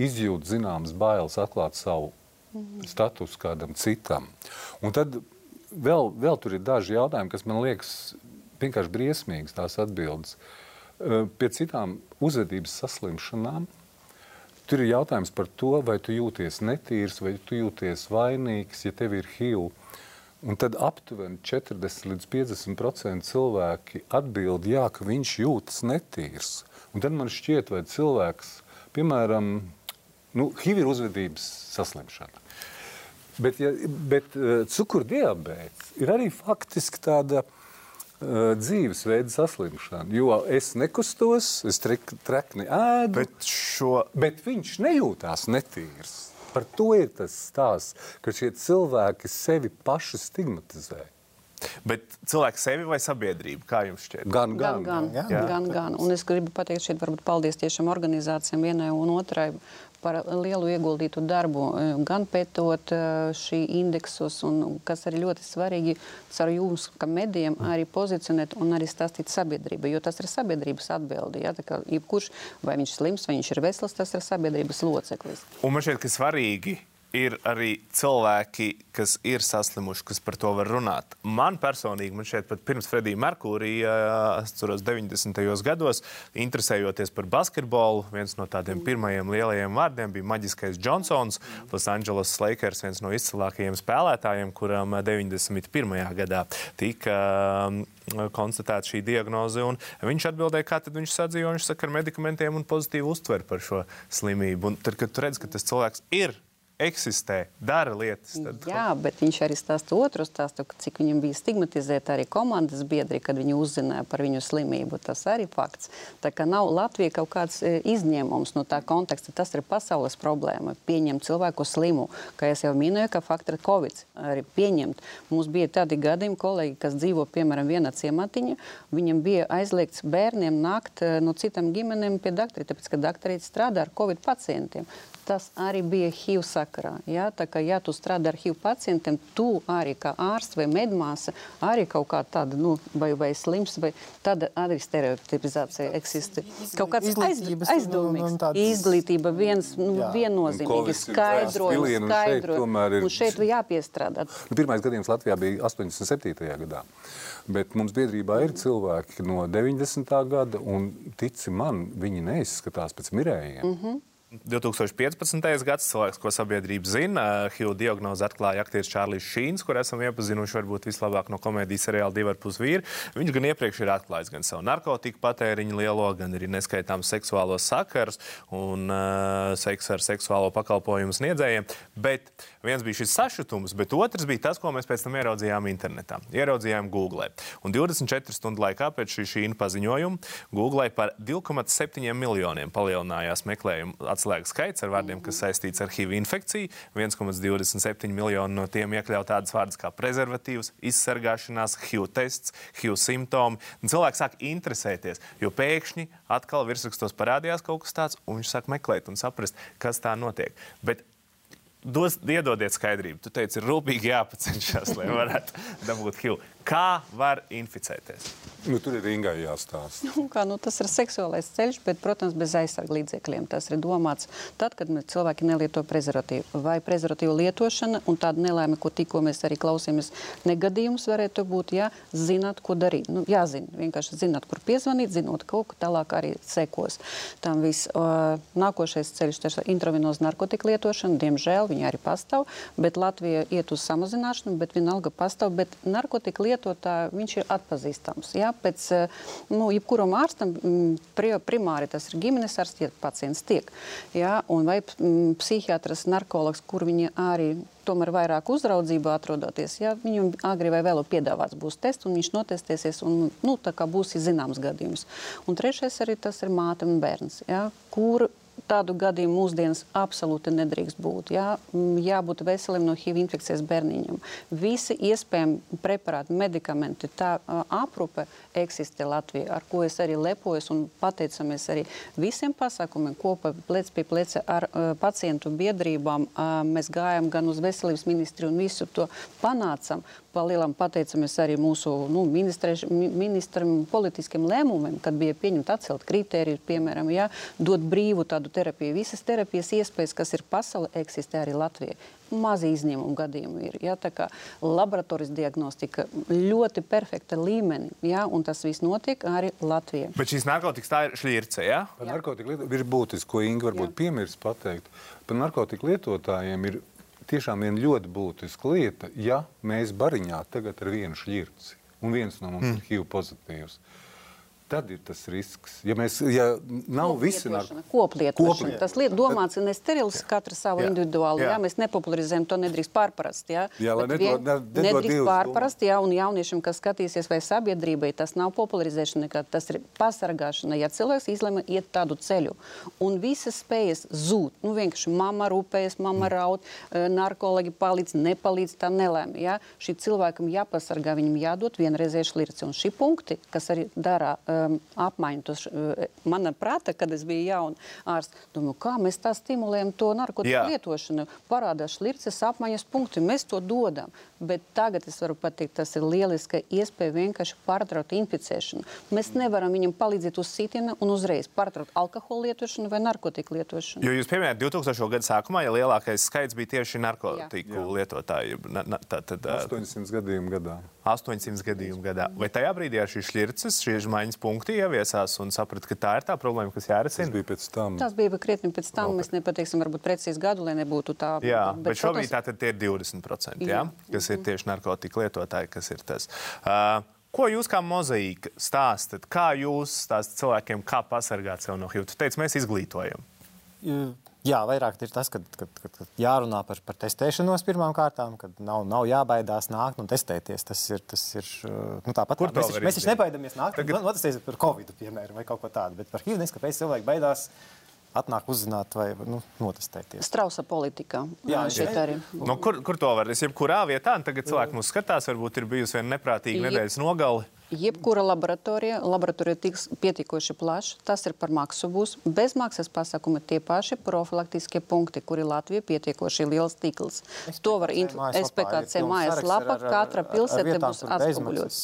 [SPEAKER 3] izjūt zināmas bailes atklāt savu statusu kādam citam. Un tad vēl, vēl tur ir daži jautājumi, kas man liekas vienkārši briesmīgas tās atbildes. Pie citām uzvedības saslimšanām tur ir jautājums par to, vai tu jūties netīrs, vai tu jūties vainīgs, ja tev ir HIV. Un tad aptuveni 40 līdz 50% cilvēki atbild, jā, ka viņš jūtas netīrs. Un tad man šķiet, vai cilvēks, piemēram, nu, HIV ir uzvedības saslimšana. Bet, ja, bet cukurdiabēts ir arī faktiski tāda uh, dzīvesveida saslimšana. Jo es nekustos, es trek, trekni ēdu, bet,
[SPEAKER 1] Bet šo
[SPEAKER 3] bet viņš nejūtās netīrs. Par to ir tas stāsts, ka šie cilvēki sevi paši stigmatizē.
[SPEAKER 1] Bet cilvēks sevi vai sabiedrību, kā jums šķiet?
[SPEAKER 3] Gan,
[SPEAKER 2] Gan, gan, gan, gan, gan. Un es gribu pateikt šeit varbūt paldies tiešām organizācijām vienai un otrai par lielu ieguldītu darbu, eh, gan pētot eh, šī indeksus, un kas arī ļoti svarīgi caur jums, kā medijiem, arī pozicionēt un arī stāstīt sabiedrībai, jo tas ir sabiedrības atbildi. Ja? Tā kā jebkurš, vai viņš slims, vai viņš ir vesels, tas ir sabiedrības loceklis.
[SPEAKER 1] Un man šķiet, ka svarīgi ir arī cilvēki, kas ir saslimuši, kas par to var runāt. Man personīgi, man šeit pat pirms Fredija Merkūrija, es ceros 90. gados, interesējoties par basketbolu, viens no tādiem pirmajiem lielajiem vārdiem bija maģiskais Johnsons, Los Angeles Lakers, viens no izcilākajiem spēlētājiem, kuram 91. gadā tika um, konstatēta šī diagnoze. Viņš atbildēja, kā viņš sadzīvo. Viņš saka, ar medikamentiem un pozitīvu uztveri par šo slimību. Un tad, kad tu redz, ka tas cilvēks ir eksistē, dara lietas. Tad...
[SPEAKER 2] Jā, bet viņš arī stāsta otru stāstu, cik viņam bija stigmatizēta arī komandas biedri, kad viņi uzzināja par viņu slimību. Tas arī fakts. Tā kā nav Latvija kaut kāds e, izņēmums no tā konteksta. Tas ir pasaules problēma. Pieņemt cilvēku slimu. Kā jau minēju, ka fakti ir Covid. Arī pieņemt. Mums bija tādi gadījumi, kolēģi, kas dzīvo piemēram vienā ciematiņā. Viņam bija aizliegts bērniem nākt e, no citām ģimenēm pie doktora, tāpēc ka doktorīte strādā ar Covid pacientiem. Tas arī bija HIV sakarā. Ja? Tā kā, ja tu strādā ar HIV pacientiem, tu arī kā ārsts vai medmāsa, arī kaut kā tāda, nu, vai, vai slims, vai tāda arī stereotipizācija eksistē. Kaut kāds aiz, aizdomīgs.
[SPEAKER 4] un tāds-
[SPEAKER 2] Izglītība viens, nu,
[SPEAKER 4] Jā.
[SPEAKER 3] Un
[SPEAKER 2] viennozīmīgi
[SPEAKER 3] pilieni, un šeit
[SPEAKER 2] skaidrojums.
[SPEAKER 3] tomēr ir-
[SPEAKER 2] Un šeit jāpiestrādā.
[SPEAKER 3] Nu, Pirmais gadījums Latvijā bija 87. gadā. Bet mums biedrībā ir cilvēki no 90. gada, un tici man, viņi neizskatās pēc mirējiem. Mm -hmm.
[SPEAKER 1] 2015. gads, cilvēks, ko sabiedrība zina, HIV diagnozi atklāja aktieris Čārlis Šīns, kur esam iepazinuši varbūt vislabāk no komēdijas seriāla divi ar pus vīri. Viņš gan iepriekš ir atklājis gan savu narkotiku patēriņu lielo, gan arī neskaitāms seksuālos sakars un uh, seksu ar seksuālo pakalpojumu sniedzējiem. Bet viens bija šis sašutums, bet otrs bija tas, ko mēs pēc tam ieraudzījām internetā. Ieraudzījām Google. Un 24 stundu laikā pēc šī šīna paziņojuma Google par 2,7 miljoniem palielinājās meklējumu atslēgas skaits ar vārdiem, kas saistīts ar HIV infekciju. 1,27 miljoni no tiem iekļaut tādas vārdas kā prezervatīvs, izsargāšanās, HIV tests, HIV simptomi. Un cilvēki sāk interesēties, jo pēkšņi atkal virsrakstos parādījās kaut kas tāds, un viņš sāk meklēt un saprast, kas tā notiek. Bet Dos, iedodiet skaidrību. Tu teici, ir rūpīgi jāpacenšas, lai varētu dabūt HIV. Kā var inficēties?
[SPEAKER 3] Nu, tur ir Ingai jāstāsta.
[SPEAKER 2] Nu, kā, nu, tas ir seksuālais ceļš, bet, protams, bez aizsarga līdzekļiem. Tas ir domāts tad, kad cilvēki nelieto prezervatīvu vai prezervatīvu lietošana, un tāda nelaime, ko tikko mēs arī klausījāmies, negadījums varētu būt, ja zināt, ko darīt. Nu, jāzina, vienkārši zināt, kur piezvanīt, zinot kaut ko tālāk arī sekos. Tam viss uh, nākošais ceļš, tas ir intravenoza narkotika lietošana, diemžēl viņi arī pastāv, bet Latvija iet uz samazināšanu, bet vienalga pastāv, bet narkotika lietotāji, viņš ir atpazīstams. Jā, pēc, eh, nu, jebkuram ārstam mm, pri- primāri tas ir ģimenes ārsts, ja pacients tiek. Jā, un vai mm, psihiatrs, narkologs, kur viņi arī tomēr vairāk uzraudzībā atrodoties, ja viņam agri vai vēl piedāvāts būs tests, un viņš notestēsies, un nu, tā kā būs zināms gadījums. Un trešais arī tas ir māte un bērns, ja, kur tādu gadījumu mūsdienas absolūti nedrīkst būt. Jā, Mm, jābūt veselim no HIV infekcijas bērniņam. Visi iespējami preparāti, medikamenti, tā aprūpe eksistē Latvijā, ar ko es arī lepojos un pateicamies arī visiem pasākumiem kopā plec pie pleca ar uh, pacientu biedrībām. Uh, mēs gājām gan uz veselības ministriju un visu to panācam. Palielam pateicamies arī mūsu nu, ministram politiskiem lēmumiem, kad bija pieņemta atcelt kritēriju, piemēram, jā, dot brīvu tādu terapiju. Visas terapijas iespējas, kas ir pasaulē, eksistē arī Latvijā. Mazi izņēmumu gadījumi ir. Ja, tā kā laboratorijas diagnostika ļoti perfekta līmenī, ja, un tas viss notiek arī Latvijā.
[SPEAKER 1] Bet šīs narkotikas tā ir šķirce, ja?
[SPEAKER 3] Par narkotiku lietotāju ir būtiski, ko Inga varbūt piemirst pateikt. Par narkotiku lietotājiem ir tiešām viena ļoti būtiska lieta, ja mēs bariņā tagad ar vienu šķirci, un viens no mums mm. ir HIV pozitīvs. Tad ir tas risks. Ja mēs ja nav visi narkotikas,
[SPEAKER 2] Koplietošana. Tas liet, domāts ir ne sterils, katra savu
[SPEAKER 1] Jā.
[SPEAKER 2] individuāli.
[SPEAKER 1] Jā.
[SPEAKER 2] Jā. Mēs nepopularizējam, to nedrīkst pārprast. Jā,
[SPEAKER 3] Jā, lai nedod- ne- nedod
[SPEAKER 2] nedrīkst pārprast, jā, un jauniešiem, kas skatīsies, vai sabiedrībai, tas nav popularizēšana, nekā, tas ir pasargāšana. Ja cilvēks izlemj iet tādu ceļu, un visas spējas zūd, nu vienkārši mamma rūpējas, mamma raud, eh, narkologi palīdz, nepalīdz, tā nelēma. Jā. Šī cilvēkam jāpasargā, viņam jādod vienreizējuši lirci. Un šī punkti, kas arī dara um, apmaiņu, tos, uh, mana prāta, kad es biju jauna ārsts, domāju, kā mēs tā stimulējam to narkotiku
[SPEAKER 1] Jā.
[SPEAKER 2] lietošanu. Parādās lirces apmaiņas punkti, mēs to dodam. Bet tagad es varu pateikt, tas ir lieliska iespēja vienkārši pārtraukt inficēšanu. Mēs nevaram viņam palīdzēt uz sitiena un uzreiz pārtraukt alkohola lietošanu vai narkotiku lietošanu.
[SPEAKER 1] Jo jūs pieminējāt 2000. gada sākumā, ja lielākais skaits bija tieši narkotiku
[SPEAKER 3] Jā.
[SPEAKER 1] lietotāji. Na, na, tā, tad, ā,
[SPEAKER 3] 800 gadījumu gadā.
[SPEAKER 1] 800 gadījumu gadā. Vai tajā brīdī ar šīs šķirces, šie izmaiņas punkti ieviesās un saprata, ka tā ir tā problēma, kas
[SPEAKER 3] Tas
[SPEAKER 1] jārisina?
[SPEAKER 3] bija pēc tam.
[SPEAKER 2] Tas bija krietni pēc tam. Mēs nepateiksim, varbūt precīzi gadu, lai nebūtu tā.
[SPEAKER 1] Jā, bet, bet šobrīd tā tad tie ir 20%, jā,
[SPEAKER 2] Jā.
[SPEAKER 1] kas ir tieši narkotiku lietotāji, kas ir tas. Uh, Ko jūs kā mozaīka stāstat? Kā jūs stāstat cilvēkiem, kā pasargāt sevi no HIV? Jūs teicat, mēs izglītojam.
[SPEAKER 4] Jā, vairāk ir tas, ka jārunā par, par testēšanos pirmām kārtām, kad nav, nav jābaidās nākt un testēties. Tas ir, tas ir nu, tāpat. Kā mēs, mēs taču
[SPEAKER 1] izdarīt?
[SPEAKER 4] nebaidamies nākt
[SPEAKER 1] Tagad-
[SPEAKER 4] un notestēties par Covid, piemēram, vai kaut ko tādu. Bet par HIV kāpēc cilvēki baidās atnāk uzzināt vai nu, notestēties.
[SPEAKER 2] Strausa politikā.
[SPEAKER 4] Jā,
[SPEAKER 2] šeit
[SPEAKER 4] jā.
[SPEAKER 2] arī.
[SPEAKER 1] No, kur, kur to var? Es jebkurā vietā, un tagad cilvēki mūs skatās, varbūt ir bijusi viena neprātīga nedēļas nogali.
[SPEAKER 2] Jebkura laboratorija, laboratorija tiks pietiekoši plaša, tas ir par maksu būs. Bezmaksas pasākumi tie paši profilaktiskie punkti, kuri Latvija pietiekoši liels tīkls. To var SPKC mājas lapa, katra pilsēta būs atspoguļots.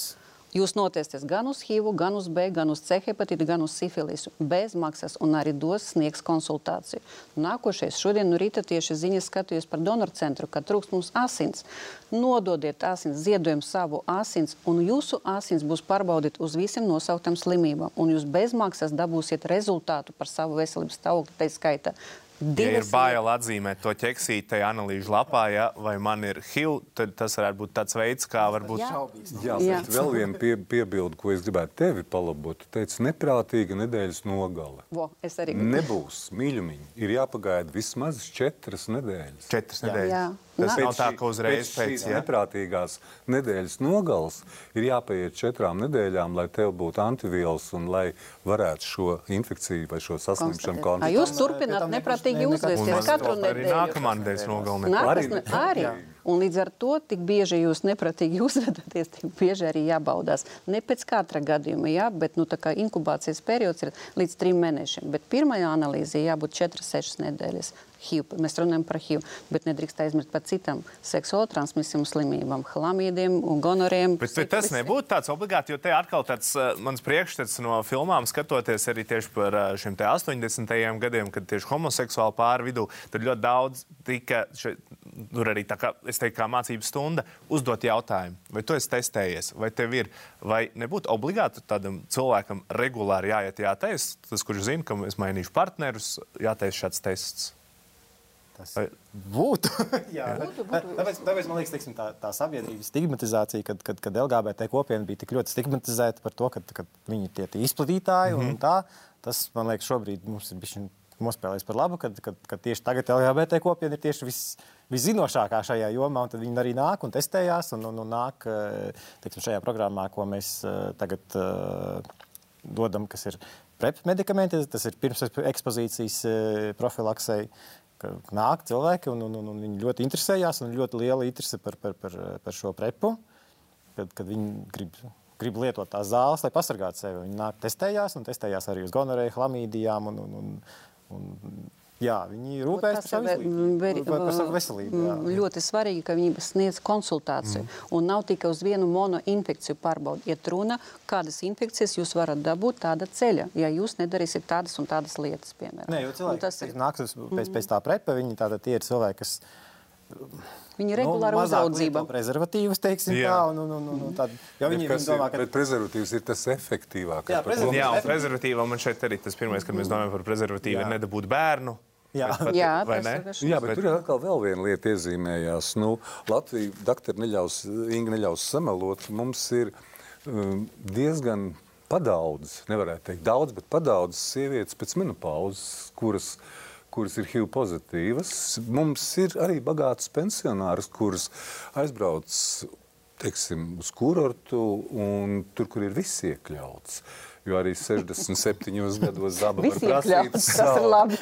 [SPEAKER 2] Jūs notesties gan uz HIV, gan uz B, gan uz C hepatītu, gan uz sifilisu. Bez maksas un arī dos sniegs konsultāciju. Nākošais šodien no rīta tieši ziņas skatījos par donoru centru, ka trūkst mums asins. Nododiet asins, ziedojam savu asins, un jūsu asins būs pārbaudīt uz visiem nosauktām slimībām. Un jūs bez maksas dabūsiet rezultātu par savu veselības stāvokli, tā skaita.
[SPEAKER 1] Ja ir bail atzīmēt to ķeksīti tajā analīžu lapā, ja, vai man ir HIV, tad tas varētu būt tāds veids, kā varbūt.
[SPEAKER 2] Jā.
[SPEAKER 3] Jā,
[SPEAKER 2] Jā.
[SPEAKER 3] bet vēl viena pie, piebilde, ko es gribētu tevi palabot. Tu teici, neprātīga nedēļas nogale.
[SPEAKER 2] Vo, es arī
[SPEAKER 3] Nebūs mīļumiņi. Ir jāpagaida vismaz četras nedēļas.
[SPEAKER 1] Četras
[SPEAKER 2] Jā.
[SPEAKER 1] nedēļas.
[SPEAKER 2] Jā.
[SPEAKER 1] Tas nav tā, ka uzreiz
[SPEAKER 3] pēc
[SPEAKER 1] pēc ja?
[SPEAKER 3] neprātīgās nedēļas nogales ir jāpaiet četrām nedēļām, lai tev būtu antivielas un lai varētu šo infekciju vai šo saslimšanu
[SPEAKER 2] Ā,
[SPEAKER 3] kontrolēt.
[SPEAKER 2] Jūs turpināt neprātīgi uzvesties katru nedēļu.
[SPEAKER 1] nākamā nedēļas nogalē.
[SPEAKER 2] Nākas,
[SPEAKER 3] Arī-.
[SPEAKER 2] Un līdz ar to tik bieži jūs neprātīgi uzvedaties, tik bieži arī jābaudās. Ne pēc katra gadījuma, jā, bet nu, tā kā inkubācijas periods ir līdz trim mēnešiem. Bet pirmajā analīzē jābūt 4-6 nedēļas. HIV. Mēs runājam par HIV, bet nedrīkst aizmirst par citām seksuāli transmisijām slimībām, hlamīdiem un gonoriem.
[SPEAKER 1] Bet, bet tas nebūtu tāds obligāti, jo te atkal tāds uh, mans priekšstats no filmām, skatoties arī tieši par uh, šiem te 80. gadiem, kad tieši homoseksuāli pāri vidū, tad ļoti daudz tika, še, tur arī tā kā, es teiktu, kā mācības stunda, uzdot jautājumu, vai tu esi testējies, vai tev ir, vai nebūtu obligāti tādam cilvēkam regulāri jāiet jātaisa, tas, kurš zina, ka es mainīšu partnerus, jātaisa šāds tests.
[SPEAKER 4] Tas
[SPEAKER 1] Vai-
[SPEAKER 4] būtu. Jā,
[SPEAKER 2] Būtu,
[SPEAKER 4] tā-
[SPEAKER 2] būtu.
[SPEAKER 4] tāpēc, tāpēc man liekas, teiksim, tā, tā sabiedrības stigmatizācija, kad, kad, kad LGBT kopiena bija tik ļoti stigmatizēta par to, ka, viņi ir tie, tie izplatītāji mm -hmm. un tā, tas man liekas šobrīd mums ir bijis nospēlējis par labu, kad, kad, kad tieši tagad LGBT kopiena ir tieši vis, viszinošākā šajā jomā, un tad viņi arī nāk un testējās un, un, un nāk eh, teiksim, šajā programmā, ko mēs eh, tagad eh, dodam, kas ir prep medikamenti, tas ir pirms ekspozīcijas profilaksei. Ka Nāk cilvēki, un, un, un, un viņi ļoti interesējās, un ļoti liela interese par, par, par, par šo prepu, kad, kad viņi grib, grib lietot tās zāles, lai pasargātu sevi. Viņi nāk testējās, un testējās arī uz gonorēju, hlamīdijām. Un, un, un, un, jā, viņi rūpējas par
[SPEAKER 2] Tas
[SPEAKER 4] savu veselību.
[SPEAKER 2] veri-
[SPEAKER 4] Par, par savu veselību jā.
[SPEAKER 2] mm, ļoti svarīgi, ka viņi sniedz konsultāciju. Mm. Un nav tikai uz vienu monoinfekciju pārbaudi. Iet runa, kādas infekcijas jūs varat dabūt tāda ceļa, ja jūs nedarīsiet tādas un tādas lietas, piemēram.
[SPEAKER 4] Nē, jo
[SPEAKER 2] Un
[SPEAKER 4] cilvēki,
[SPEAKER 2] tas
[SPEAKER 4] kas
[SPEAKER 2] ir.
[SPEAKER 4] nāk uz- pēc, pēc tā prepa, viņi tātad tie ir cilvēki, kas
[SPEAKER 2] Viņi regulāri
[SPEAKER 4] nu,
[SPEAKER 2] uzraudzība.
[SPEAKER 4] lieto prezervatīvus, teiksim
[SPEAKER 1] Jā.
[SPEAKER 4] tā, un, un, un, un, un tad, jo viņi, viņi domā,
[SPEAKER 3] ir,
[SPEAKER 4] ka
[SPEAKER 3] bet prezervatīvs ir tas efektīvākais.
[SPEAKER 4] Jā,
[SPEAKER 3] par ko
[SPEAKER 1] Un,
[SPEAKER 4] prezervatīvs.
[SPEAKER 1] jā, un
[SPEAKER 4] Efektīvi.
[SPEAKER 1] prezervatīvam man šeit arī tas pirmais, kad mēs domājam par prezervatīvu, ir nedabūt bērnu.
[SPEAKER 4] Jā.
[SPEAKER 1] Bet
[SPEAKER 2] Jā, vienkārši-
[SPEAKER 3] Jā, bet tur ir atkal vēl viena lieta iezīmējās. Nu, Latvija, doktori, neļaus, Inga neļaus samelot. Mums ir um, diezgan padaudz, nevarētu teikt daudz, bet padaudz sievietes pēc menopauzes, kuras, kuras ir HIV pozitīvas. Mums ir arī bagātas pensionāras, kuras aizbrauc teiksim, uz kurortu un tur, kur ir viss iekļauts. Jo arī 67 gados zaba var prasīt
[SPEAKER 2] labi.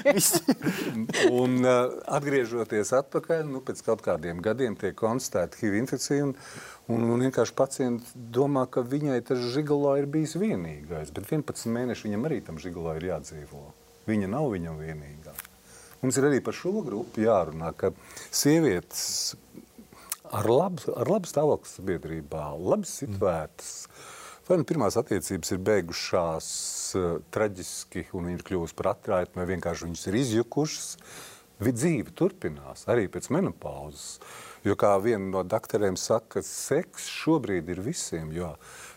[SPEAKER 3] Un uh, atgriežoties atpakaļ, nu, pēc kaut kādiem gadiem tiek konstatēta HIV infekcija. Un, un, un vienkārši pacients domā, ka viņai tas žigolo ir bijis vienīgais. Bet 11 mēneši viņam arī tam žigolo ir jādzīvo. Viņa nav viņam vienīgā. Mums ir arī par šo grupu jārunā, ka sievietes ar labu, ar labu stāvokli sabiedrībā, labi situētas. Vai nu pirmās attiecības ir beigušās uh, traģiski, un ir kļuvusi par atraitu, vai vienkārši viņas ir izjukušas. Dzīve turpinās arī pēc menopauzes. Jo kā viena no doktoriem saka, seks šobrīd ir visiem. Jo,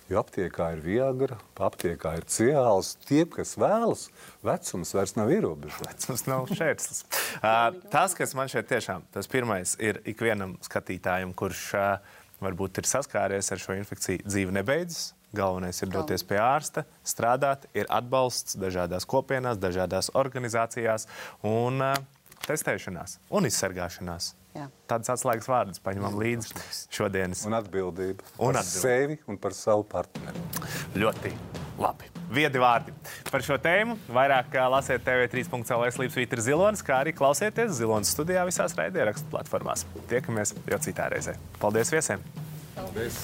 [SPEAKER 3] jo aptiekā ir viagra, aptiekā ir ciāls. Tie, kas vēlas, vecums vairs nav ierobežots.
[SPEAKER 1] Tas nav šķērslis. Uh, tas, kas man šeit tiešām tas pirmais ir ikvienam skatītājam, kurš uh, varbūt ir saskāries ar šo infekciju, dzīve nebeidzas. Galvenais ir doties pie ārsta, strādāt, ir atbalsts dažādās kopienās, dažādās organizācijās un uh, testēšanās un izsargāšanās.
[SPEAKER 2] Jā.
[SPEAKER 1] Tādas atslēgas vārdus paņemam līdzi šodienas.
[SPEAKER 3] Un atbildība
[SPEAKER 1] Un
[SPEAKER 3] par
[SPEAKER 1] atbildība.
[SPEAKER 3] sevi un par savu partneri.
[SPEAKER 1] Ļoti labi. Viedi vārdi par šo tēmu. Vairāk ā, lasiet TV3.CLV slīpsvītra zilonis, kā arī klausieties zilonas studijā visās raidierakstu platformās. Tiekamies jau citā reizē. Paldies viesiem!
[SPEAKER 3] Paldies!